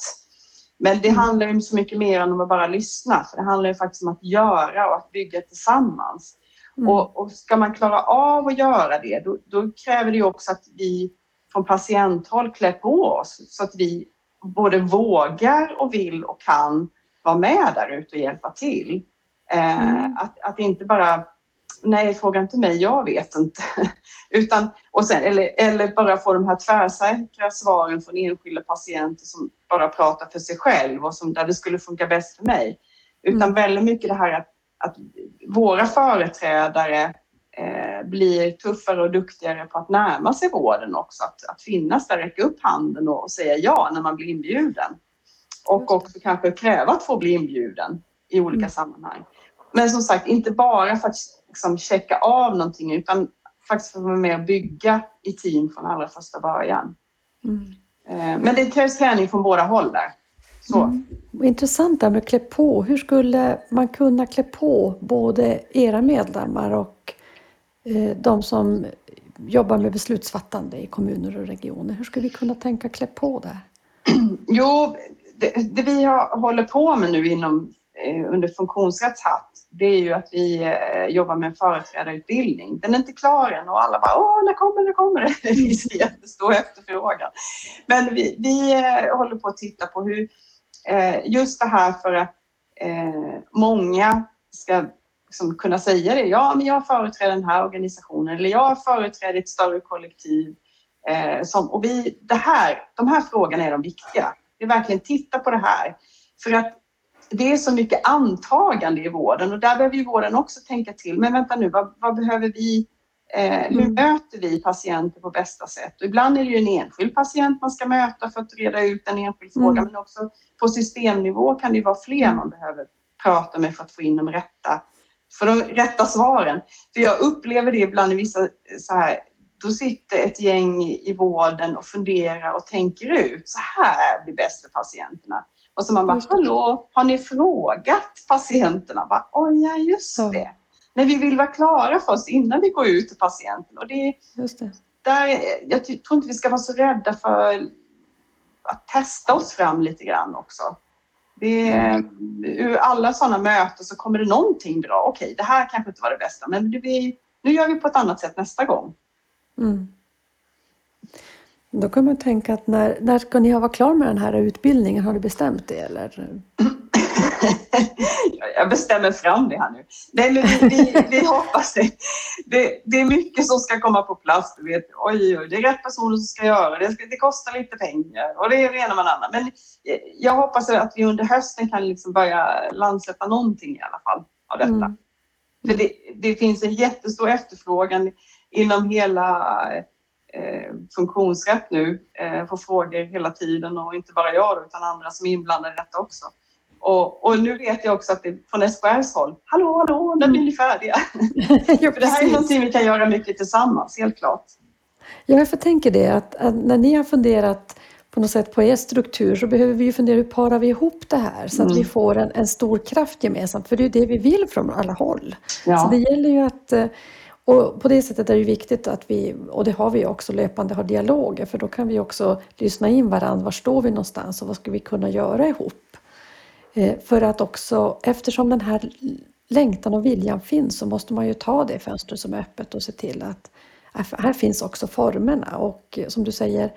Men det handlar ju så mycket mer än om att bara lyssna, för det handlar ju faktiskt om att göra och att bygga tillsammans. Mm. Och, och, ska man klara av att göra det, då, då kräver det ju också att vi från patienthåll klär på oss så att vi både vågar och vill och kan vara med där ute och hjälpa till. Eh, mm. att, att inte bara, nej fråga inte mig, jag vet inte. [LAUGHS] Utan, och sen, eller, eller bara få de här tvärsäkra svaren från enskilda patienter som bara pratar för sig själv och som, där det skulle funka bäst för mig. Utan mm. väldigt mycket det här att, att våra företrädare blir tuffare och duktigare på att närma sig vården också. Att, att finnas där, räcka upp handen och, och säga ja när man blir inbjuden. Och också kanske kräva att få bli inbjuden i olika mm. sammanhang. Men som sagt, inte bara för att liksom, checka av någonting utan faktiskt för att vara med och bygga i team från allra första början. Mm. Eh, men det krävs träning från båda håll där. Så. Mm. Intressant det med klä på. Hur skulle man kunna klä på både era medlemmar och Eh, Eh, de som jobbar med beslutsfattande i kommuner och regioner. Hur skulle vi kunna tänka klä på det? [CLEARS THROAT] Jo, det, det vi har, håller på med nu inom, eh, under funktionsrättshatt det är ju att vi eh, jobbar med en företrädarutbildning. Den är inte klar än och alla bara åh, när kommer det, kommer det? [LAUGHS] Det finns en jättestor efterfrågan. Men vi, vi håller på att titta på hur just det här för att många ska liksom kunna säga det. Ja, men jag företräder den här organisationen eller jag företräder ett större kollektiv. Eh, som, och vi, det här, de här frågorna är de viktiga. Vi verkligen titta på det här. För att det är så mycket antagande i vården och där behöver ju vården också tänka till. Men vänta nu, vad, vad behöver vi? Eh, hur mm. möter vi patienter på bästa sätt? Och ibland är det ju en enskild patient man ska möta för att reda ut en enskild fråga, mm. men också på systemnivå kan det ju vara fler man behöver prata med för att få in de rätta för de rätta svaren. För jag upplever det ibland i vissa så här, då sitter ett gäng i vården och funderar och tänker ut, så här blir bäst för patienterna. Och så man bara, hallå, har ni frågat patienterna? Bara, Oj, ja just det. Men vi vill vara klara först innan vi går ut till patienten. Och det, just det. Där, jag tror inte vi ska vara så rädda för att testa oss fram lite grann också. Det är, ur alla sådana möten så kommer det någonting bra. Okej, det här kanske inte var det bästa, men det blir, nu gör vi på ett annat sätt nästa gång. Mm. Då kan man tänka att när, när ska ni ha varit klar med den här utbildningen? Har du bestämt det eller? [CLEARS THROAT] [LAUGHS] Jag bestämmer fram det här nu. Nej, men vi, vi, vi hoppas det. det. det. är mycket som ska komma på plats. Du vet. Oj, oj, det är rätt personer som ska göra det. Det kostar lite pengar och det är det ena med det andra. Men jag hoppas att vi under hösten kan liksom börja landsläppa någonting i alla fall av detta. Mm. För det, det finns en jättestor efterfrågan inom hela eh, funktionsrätt nu. Eh, får frågor hela tiden och inte bara jag då, utan andra som är inblandade i detta också. Och, och, nu vet jag också att det från SKRs håll. Hallå, hallå, när blir ni färdiga? [LAUGHS] ja, För det här är någonting vi kan göra mycket tillsammans, helt klart. Ja, jag tänker det att, att, när ni har funderat på något sätt på er struktur så behöver vi ju fundera hur parar vi ihop det här så att mm. vi får en, en, stor kraft gemensamt. För det är det vi vill från alla håll. Ja. Så det gäller ju att eh, och på det sättet är det viktigt att vi, och det har vi också löpande, har dialoger för då kan vi också lyssna in varandra. Var står vi någonstans och vad ska vi kunna göra ihop? Eh, för att också, eftersom den här längtan och viljan finns så måste man ju ta det fönstret som är öppet och se till att här finns också formerna och som du säger,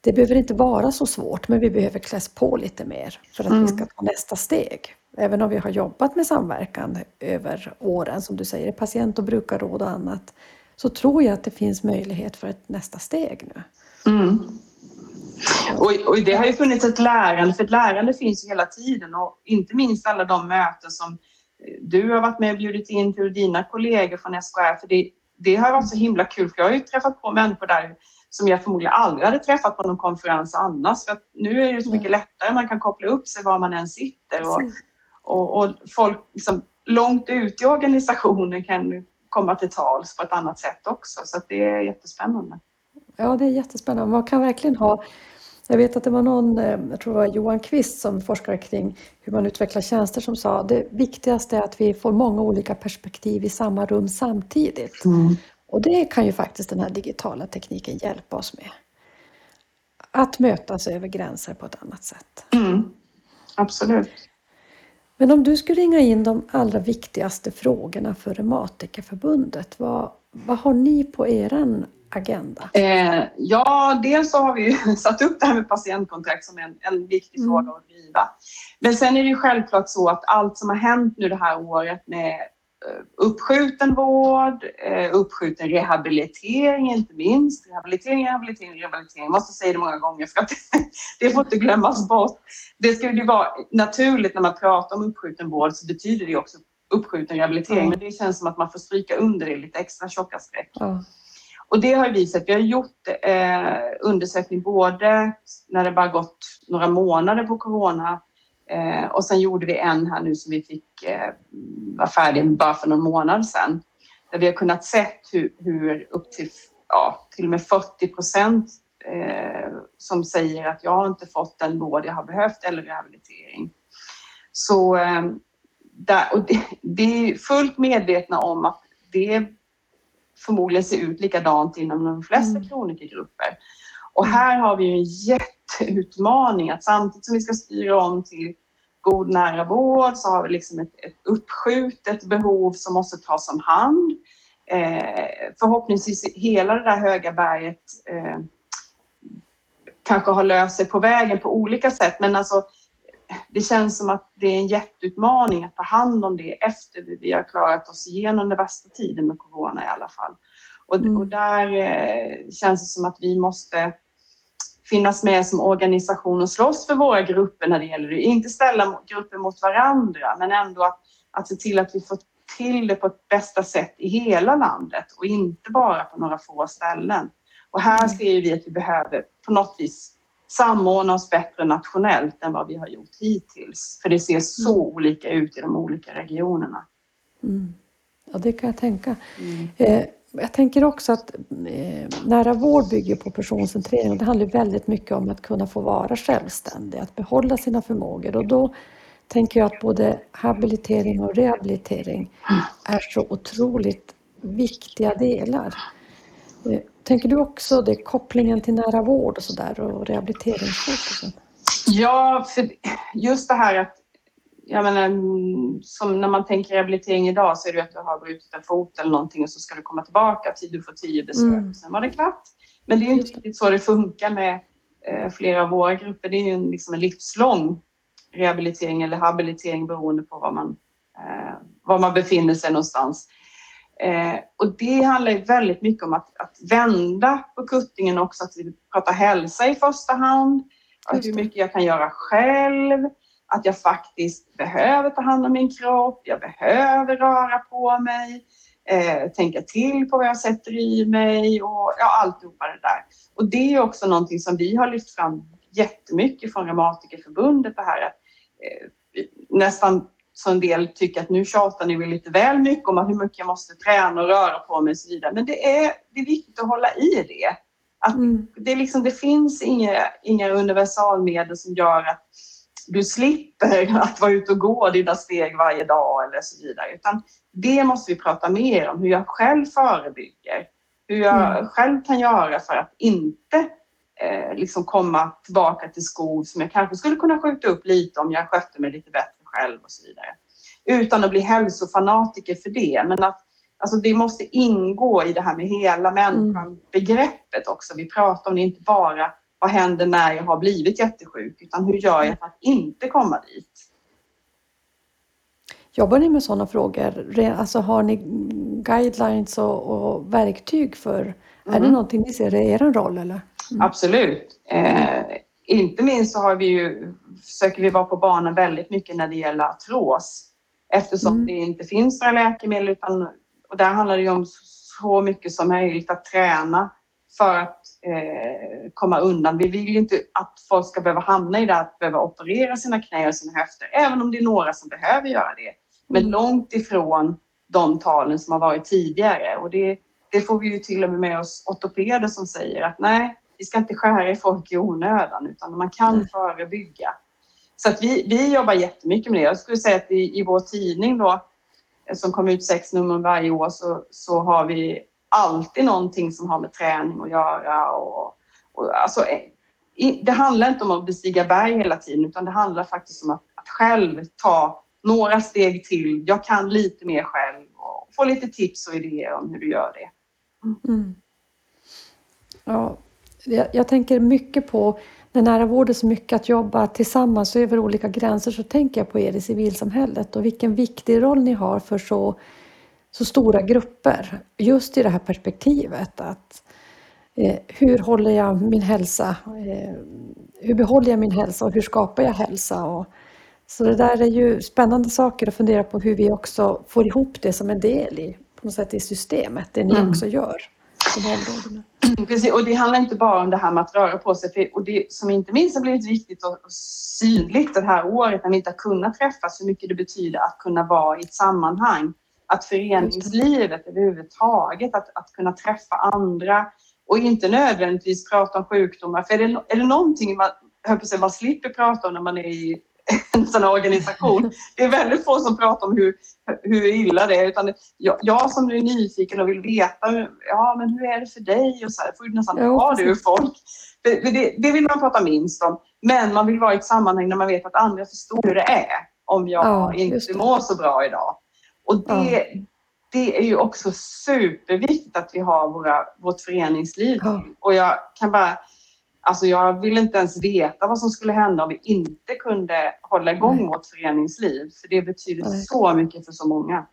det behöver inte vara så svårt men vi behöver kläs på lite mer för att mm. vi ska ta nästa steg. Även om vi har jobbat med samverkan över åren, som du säger, patient och brukarråd och annat, så tror jag att det finns möjlighet för ett nästa steg nu. Mm. Och, och, det har ju funnits ett lärande, för ett lärande finns ju hela tiden och inte minst alla de möten som du har varit med och bjudit in till dina kollegor från SKR, för det, det har varit så himla kul, för jag har ju träffat på människor där som jag förmodligen aldrig hade träffat på någon konferens annars. För nu är det så mycket lättare, man kan koppla upp sig var man än sitter och, och, och folk liksom, långt ut i organisationen kan komma till tals på ett annat sätt också. Så det är jättespännande. Ja, det är jättespännande. Man kan verkligen ha jag vet att det var någon, eh, jag tror det var Johan Kvist som forskar kring hur man utvecklar tjänster som sa det viktigaste är att vi får många olika perspektiv i samma rum samtidigt. Mm. Och det kan ju faktiskt den här digitala tekniken hjälpa oss med. Att mötas över gränser på ett annat sätt. Mm. Absolut. Men om du skulle ringa in de allra viktigaste frågorna för Reumatikerförbundet, vad, vad har ni på er agenda? Eh, ja, dels så har vi [LAUGHS] satt upp det här med patientkontrakt som en, en viktig mm. fråga att driva. Men sen är det ju självklart så att allt som har hänt nu det här året med Eh, uppskjuten vård, eh, uppskjuten rehabilitering inte minst. Rehabilitering, rehabilitering, rehabilitering. Jag måste säga det många gånger för att [LAUGHS] det får inte glömmas bort. Det ska ju vara naturligt när man pratar om uppskjuten vård så betyder det också uppskjuten rehabilitering. Mm. Men det känns som att man får stryka under det lite extra tjocka streck. Mm. Och det har vi sett. Vi har gjort eh, undersökning både när det bara gått några månader på corona Eh, och sen gjorde vi en här nu som vi fick eh, vara färdig bara för någon månad sedan. Där vi har kunnat se hur, hur, upp till, ja, till och med 40 procent eh, som säger att jag har inte fått den vård jag har behövt eller rehabilitering. Så eh, där, och det, det är fullt medvetna om att det förmodligen ser ut likadant inom de flesta mm. kronikergrupper. Och här har vi en jätteutmaning att samtidigt som vi ska styra om till god nära vård så har vi liksom ett, ett uppskjutet behov som måste tas om hand. Eh, förhoppningsvis hela det där höga berget eh, kanske har löst sig på vägen på olika sätt men alltså det känns som att det är en jätteutmaning att ta hand om det efter vi har klarat oss igenom den värsta tiden med corona i alla fall. Och, mm. och där eh, känns det som att vi måste finnas med som organisation och slåss för våra grupper när det gäller det. Inte ställa grupper mot varandra, men ändå att, att se till att vi får till det på ett bästa sätt i hela landet och inte bara på några få ställen. Och här mm. ser vi att vi behöver på något vis samordna oss bättre nationellt än vad vi har gjort hittills. För det ser så mm. olika ut i de olika regionerna. Mm. Ja, det kan jag tänka. Mm. Eh, jag tänker också att eh, nära vård bygger på personcentrering och det handlar väldigt mycket om att kunna få vara självständig, att behålla sina förmågor och då tänker jag att både habilitering och rehabilitering är så otroligt viktiga delar. Eh, tänker du också det, kopplingen till nära vård och sådär och rehabiliteringsfokusen? Ja, för just det här att jag menar, som när man tänker rehabilitering idag så är det att du har brutit en fot eller någonting och så ska du komma tillbaka till du får tio besök. Mm. Sen var det klart. Men det är inte riktigt så det funkar med eh, flera av våra grupper. Det är ju en, liksom en livslång rehabilitering eller habilitering beroende på var man, eh, var man befinner sig någonstans. Eh, och det handlar ju väldigt mycket om att, att vända på kuttingen också, att vi pratar hälsa i första hand, hur mycket jag kan göra själv, att jag faktiskt behöver ta hand om min kropp, jag behöver röra på mig, eh, tänka till på vad jag sätter i mig och ja, alltihopa det där. Och det är också någonting som vi har lyft fram jättemycket från Reumatikerförbundet det här att eh, nästan så en del tycker att nu tjatar ni väl lite väl mycket om hur mycket jag måste träna och röra på mig och så vidare. Men det är, det är viktigt att hålla i det. Att mm. det, liksom, det finns inga, inga universalmedel som gör att du slipper [LAUGHS] att vara ute och gå dina steg varje dag eller så vidare. Utan det måste vi prata mer om, hur jag själv förebygger. Hur jag mm. själv kan göra för att inte eh, liksom komma tillbaka till skog som jag kanske skulle kunna skjuta upp lite om jag skötte mig lite bättre själv och så vidare. Utan att bli hälsofanatiker för det. Men att alltså det måste ingå i det här med hela människan-begreppet också. Vi pratar om det inte bara vad händer när jag har blivit jättesjuk, utan hur gör jag för att inte komma dit? Jobbar ni med sådana frågor? Alltså har ni guidelines och, och verktyg för? Mm. Är det mm. någonting ni ser i er roll eller? Mm. Absolut. Eh, inte minst så har vi ju, försöker vi vara på banan väldigt mycket när det gäller artros eftersom mm. det inte finns några läkemedel utan och där handlar det ju om så mycket som möjligt att träna för att eh, komma undan. Vi vill ju inte att folk ska behöva hamna i det att behöva operera sina knä och sina höfter, även om det är några som behöver göra det. Men mm. långt ifrån de talen som har varit tidigare. Och det, det får vi ju till och med med oss ortopeder som säger att nej, vi ska inte skära i folk i onödan utan man kan mm. förebygga. Så att vi, vi jobbar jättemycket med det. Jag skulle säga att i, i vår tidning då, eh, som kommer ut sex nummer varje år, så, så har vi alltid någonting som har med träning att göra. Och, och alltså, eh, det handlar inte om att bestiga berg hela tiden utan det handlar faktiskt om att, att själv ta några steg till. Jag kan lite mer själv och få lite tips och idéer om hur du gör det. Mm. Ja, jag, jag, tänker mycket på när nära vård är så mycket att jobba tillsammans över olika gränser så tänker jag på er i civilsamhället och vilken viktig roll ni har för så så stora grupper. Just i det här perspektivet att eh, hur håller jag min hälsa? Eh, hur behåller jag min hälsa och hur skapar jag hälsa? Och, så det där är ju spännande saker att fundera på hur vi också får ihop det som en del i, på något sätt i systemet, det ni mm. också gör. [CLEARS THROAT] Precis, och det handlar inte bara om det här med att röra på sig. För, och det som inte minst har blivit viktigt och synligt det här året när vi inte har kunnat träffas, hur mycket det betyder att kunna vara i ett sammanhang att föreningslivet överhuvudtaget, att, att kunna träffa andra och inte nödvändigtvis prata om sjukdomar. För är det, är det någonting man, jag man slipper prata om när man är i en sån här organisation. Det är väldigt få som pratar om hur, hur illa det är. Utan jag, jag som är nyfiken och vill veta, ja men hur är det för dig? Och så här, får ju nästan ha det ur folk. Det, det, det, vill man prata minst om. Men man vill vara i ett sammanhang där man vet att andra förstår hur det är om jag ja, inte mår så bra idag. Och det, ja. det är ju också superviktigt att vi har våra, vårt föreningsliv. Ja. Och jag kan bara... Alltså jag vill inte ens veta vad som skulle hända om vi inte kunde hålla igång Nej. vårt föreningsliv. För det betyder Nej. så mycket för så många.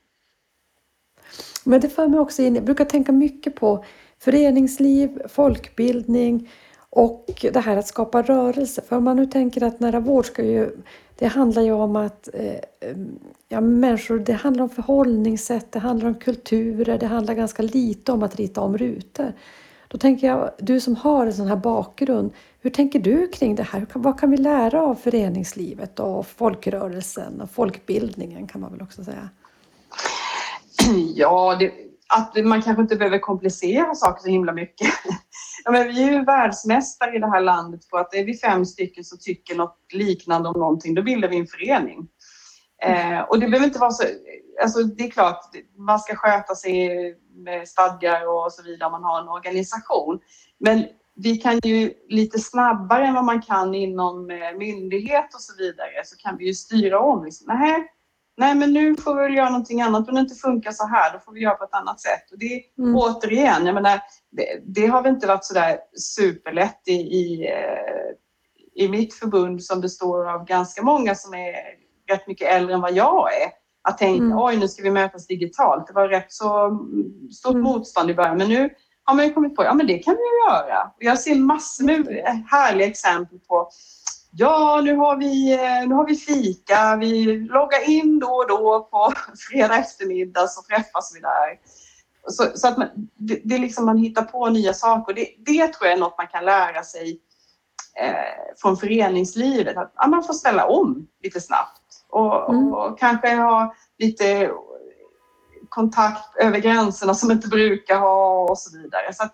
Men det för mig också in, jag brukar tänka mycket på föreningsliv, folkbildning och det här att skapa rörelse. För om man nu tänker att nära vård ska ju det handlar ju om att eh, ja, människor, det handlar om förhållningssätt, det handlar om kulturer, det handlar ganska lite om att rita om rutor. Då tänker jag, du som har en sån här bakgrund, hur tänker du kring det här? Vad kan vi lära av föreningslivet och folkrörelsen och folkbildningen kan man väl också säga? Ja, det, att man kanske inte behöver komplicera saker så himla mycket. [LAUGHS] Ja, men vi är ju världsmästare i det här landet på att är vi fem stycken som tycker något liknande om någonting, då bildar vi en förening. Eh, och det behöver inte vara så... Alltså det är klart, man ska sköta sig med stadgar och så vidare om man har en organisation. Men vi kan ju lite snabbare än vad man kan inom eh, myndighet och så vidare så kan vi ju styra om. Liksom, nej, nej men nu får vi väl göra någonting annat. Om det inte funkar så här, då får vi göra på ett annat sätt. Och det, mm. återigen, jag menar, det, det, har väl inte varit så där superlätt i, i, eh, i mitt förbund som består av ganska många som är rätt mycket äldre än vad jag är. Att tänka, mm. oj nu ska vi mötas digitalt. Det var rätt så stort mm. motstånd i början, men nu har man ju kommit på, ja men det kan vi göra. Jag ser massor med härliga exempel på Ja, nu har vi, eh, nu har vi fika. Vi loggar in då och då på [LAUGHS] fredag eftermiddag så träffas vi där. Så, så att man, det, det, är liksom man hittar på nya saker. Det, det tror jag är något man kan lära sig eh, från föreningslivet. Att, att, man får ställa om lite snabbt och, mm. och kanske ha lite kontakt över gränserna som inte brukar ha och så vidare. Så att,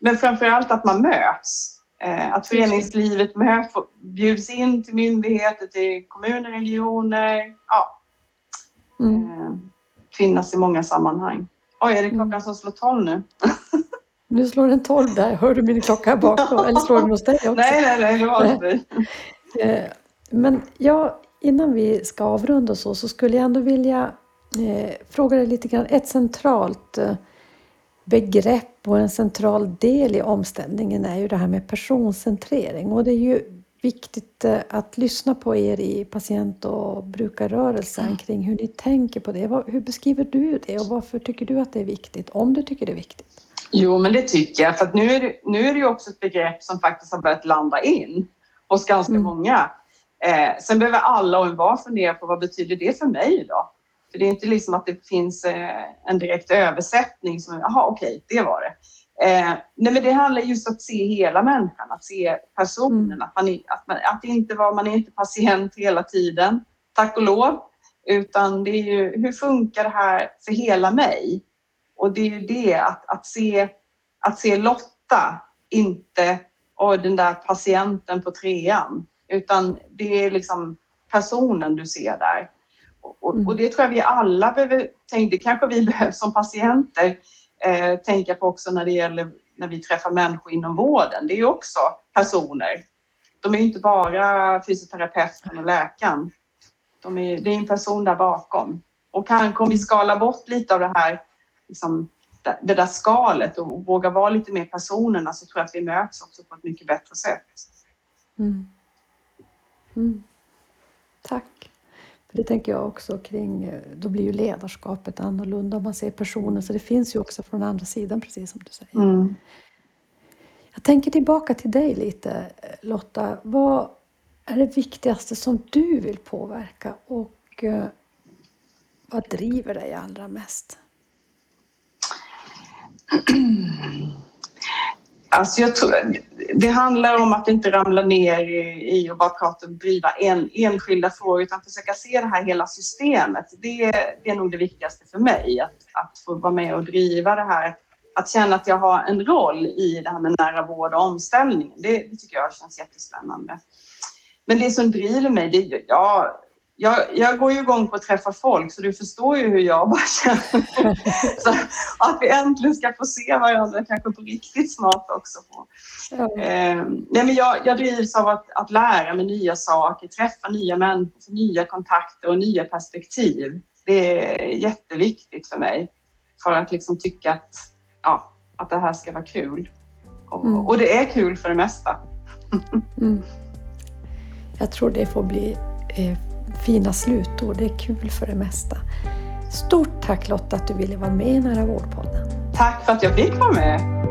men framför allt att man möts. Eh, att föreningslivet möts, bjuds in till myndigheter, till kommuner, regioner. Ja. Mm. Eh, finnas i många sammanhang. Oj, är det klockan som slår tolv nu? Nu slår den tolv där. Hör du min klocka bakom? Eller slår den hos dig också? [LAUGHS] Nej, nej, nej, det var inte. Eh, men ja, innan vi ska avrunda så, så skulle jag ändå vilja eh, fråga dig lite grann. Ett centralt eh, begrepp och en central del i omställningen är ju det här med personcentrering och det är ju viktigt eh, att lyssna på er i patient och brukarrörelsen kring hur ni tänker på det. Hur beskriver du det och varför tycker du att det är viktigt? Om du tycker det är viktigt? Jo, men det tycker jag. För nu, är det, nu är det ju också ett begrepp som faktiskt har börjat landa in hos ganska mm. många. Eh, sen behöver alla och envar fundera på vad betyder det för mig då? För det är inte liksom att det finns eh, en direkt översättning som, jaha okej, det var det. Eh, nej men det handlar just om att se hela människan, att se personen, mm. att, man, att, man, att inte var, man är inte patient hela tiden, tack och lov, utan det är ju hur funkar det här för hela mig? Och det är ju det att, att, se, att se Lotta, inte och den där patienten på trean, utan det är liksom personen du ser där. Och, och, det tror jag vi alla behöver tänka, det kanske vi [LAUGHS] behöver som patienter eh, tänka på också när det gäller när vi träffar människor inom vården. Det är ju också personer. De är inte bara fysioterapeuten och läkaren. De är, det är en person där bakom. Och kanske om vi skalar bort lite av det här, liksom, det där skalet och vågar vara lite mer personerna så tror jag att vi möts också på ett mycket bättre sätt. Mm. Mm. Tack. För det tänker jag också kring, eh, då blir ju ledarskapet annorlunda om man ser personen, så det finns ju också från andra sidan precis som du säger. Mm. Jag tänker tillbaka till dig lite Lotta. Vad är det viktigaste som du vill påverka och eh, vad driver dig allra mest? Alltså jag tror, det handlar om att inte ramla ner i, och bara prata och driva en, enskilda frågor utan försöka se det här hela systemet. Det, det är nog det viktigaste för mig, att, att få vara med och driva det här. Att känna att jag har en roll i det här med nära vård och omställning. Det, det tycker jag känns jättespännande. Men det som driver mig, det, ja, jag, jag går ju igång på att träffa folk så du förstår ju hur jag bara känner. så att vi äntligen ska få se varandra kanske på riktigt snart också. På. Eh, nej men jag, jag drivs av att, att lära mig nya saker, träffa nya människor, nya kontakter och nya perspektiv. Det är jätteviktigt för mig för att liksom tycka att, ja, att det här ska vara kul. Och, mm. och det är kul för det mesta. mm. Jag tror det får bli eh, fina slutord. Det är kul för det mesta. Stort tack Lotta att du ville vara med i Nära vårdpodden. Tack för att jag fick vara med.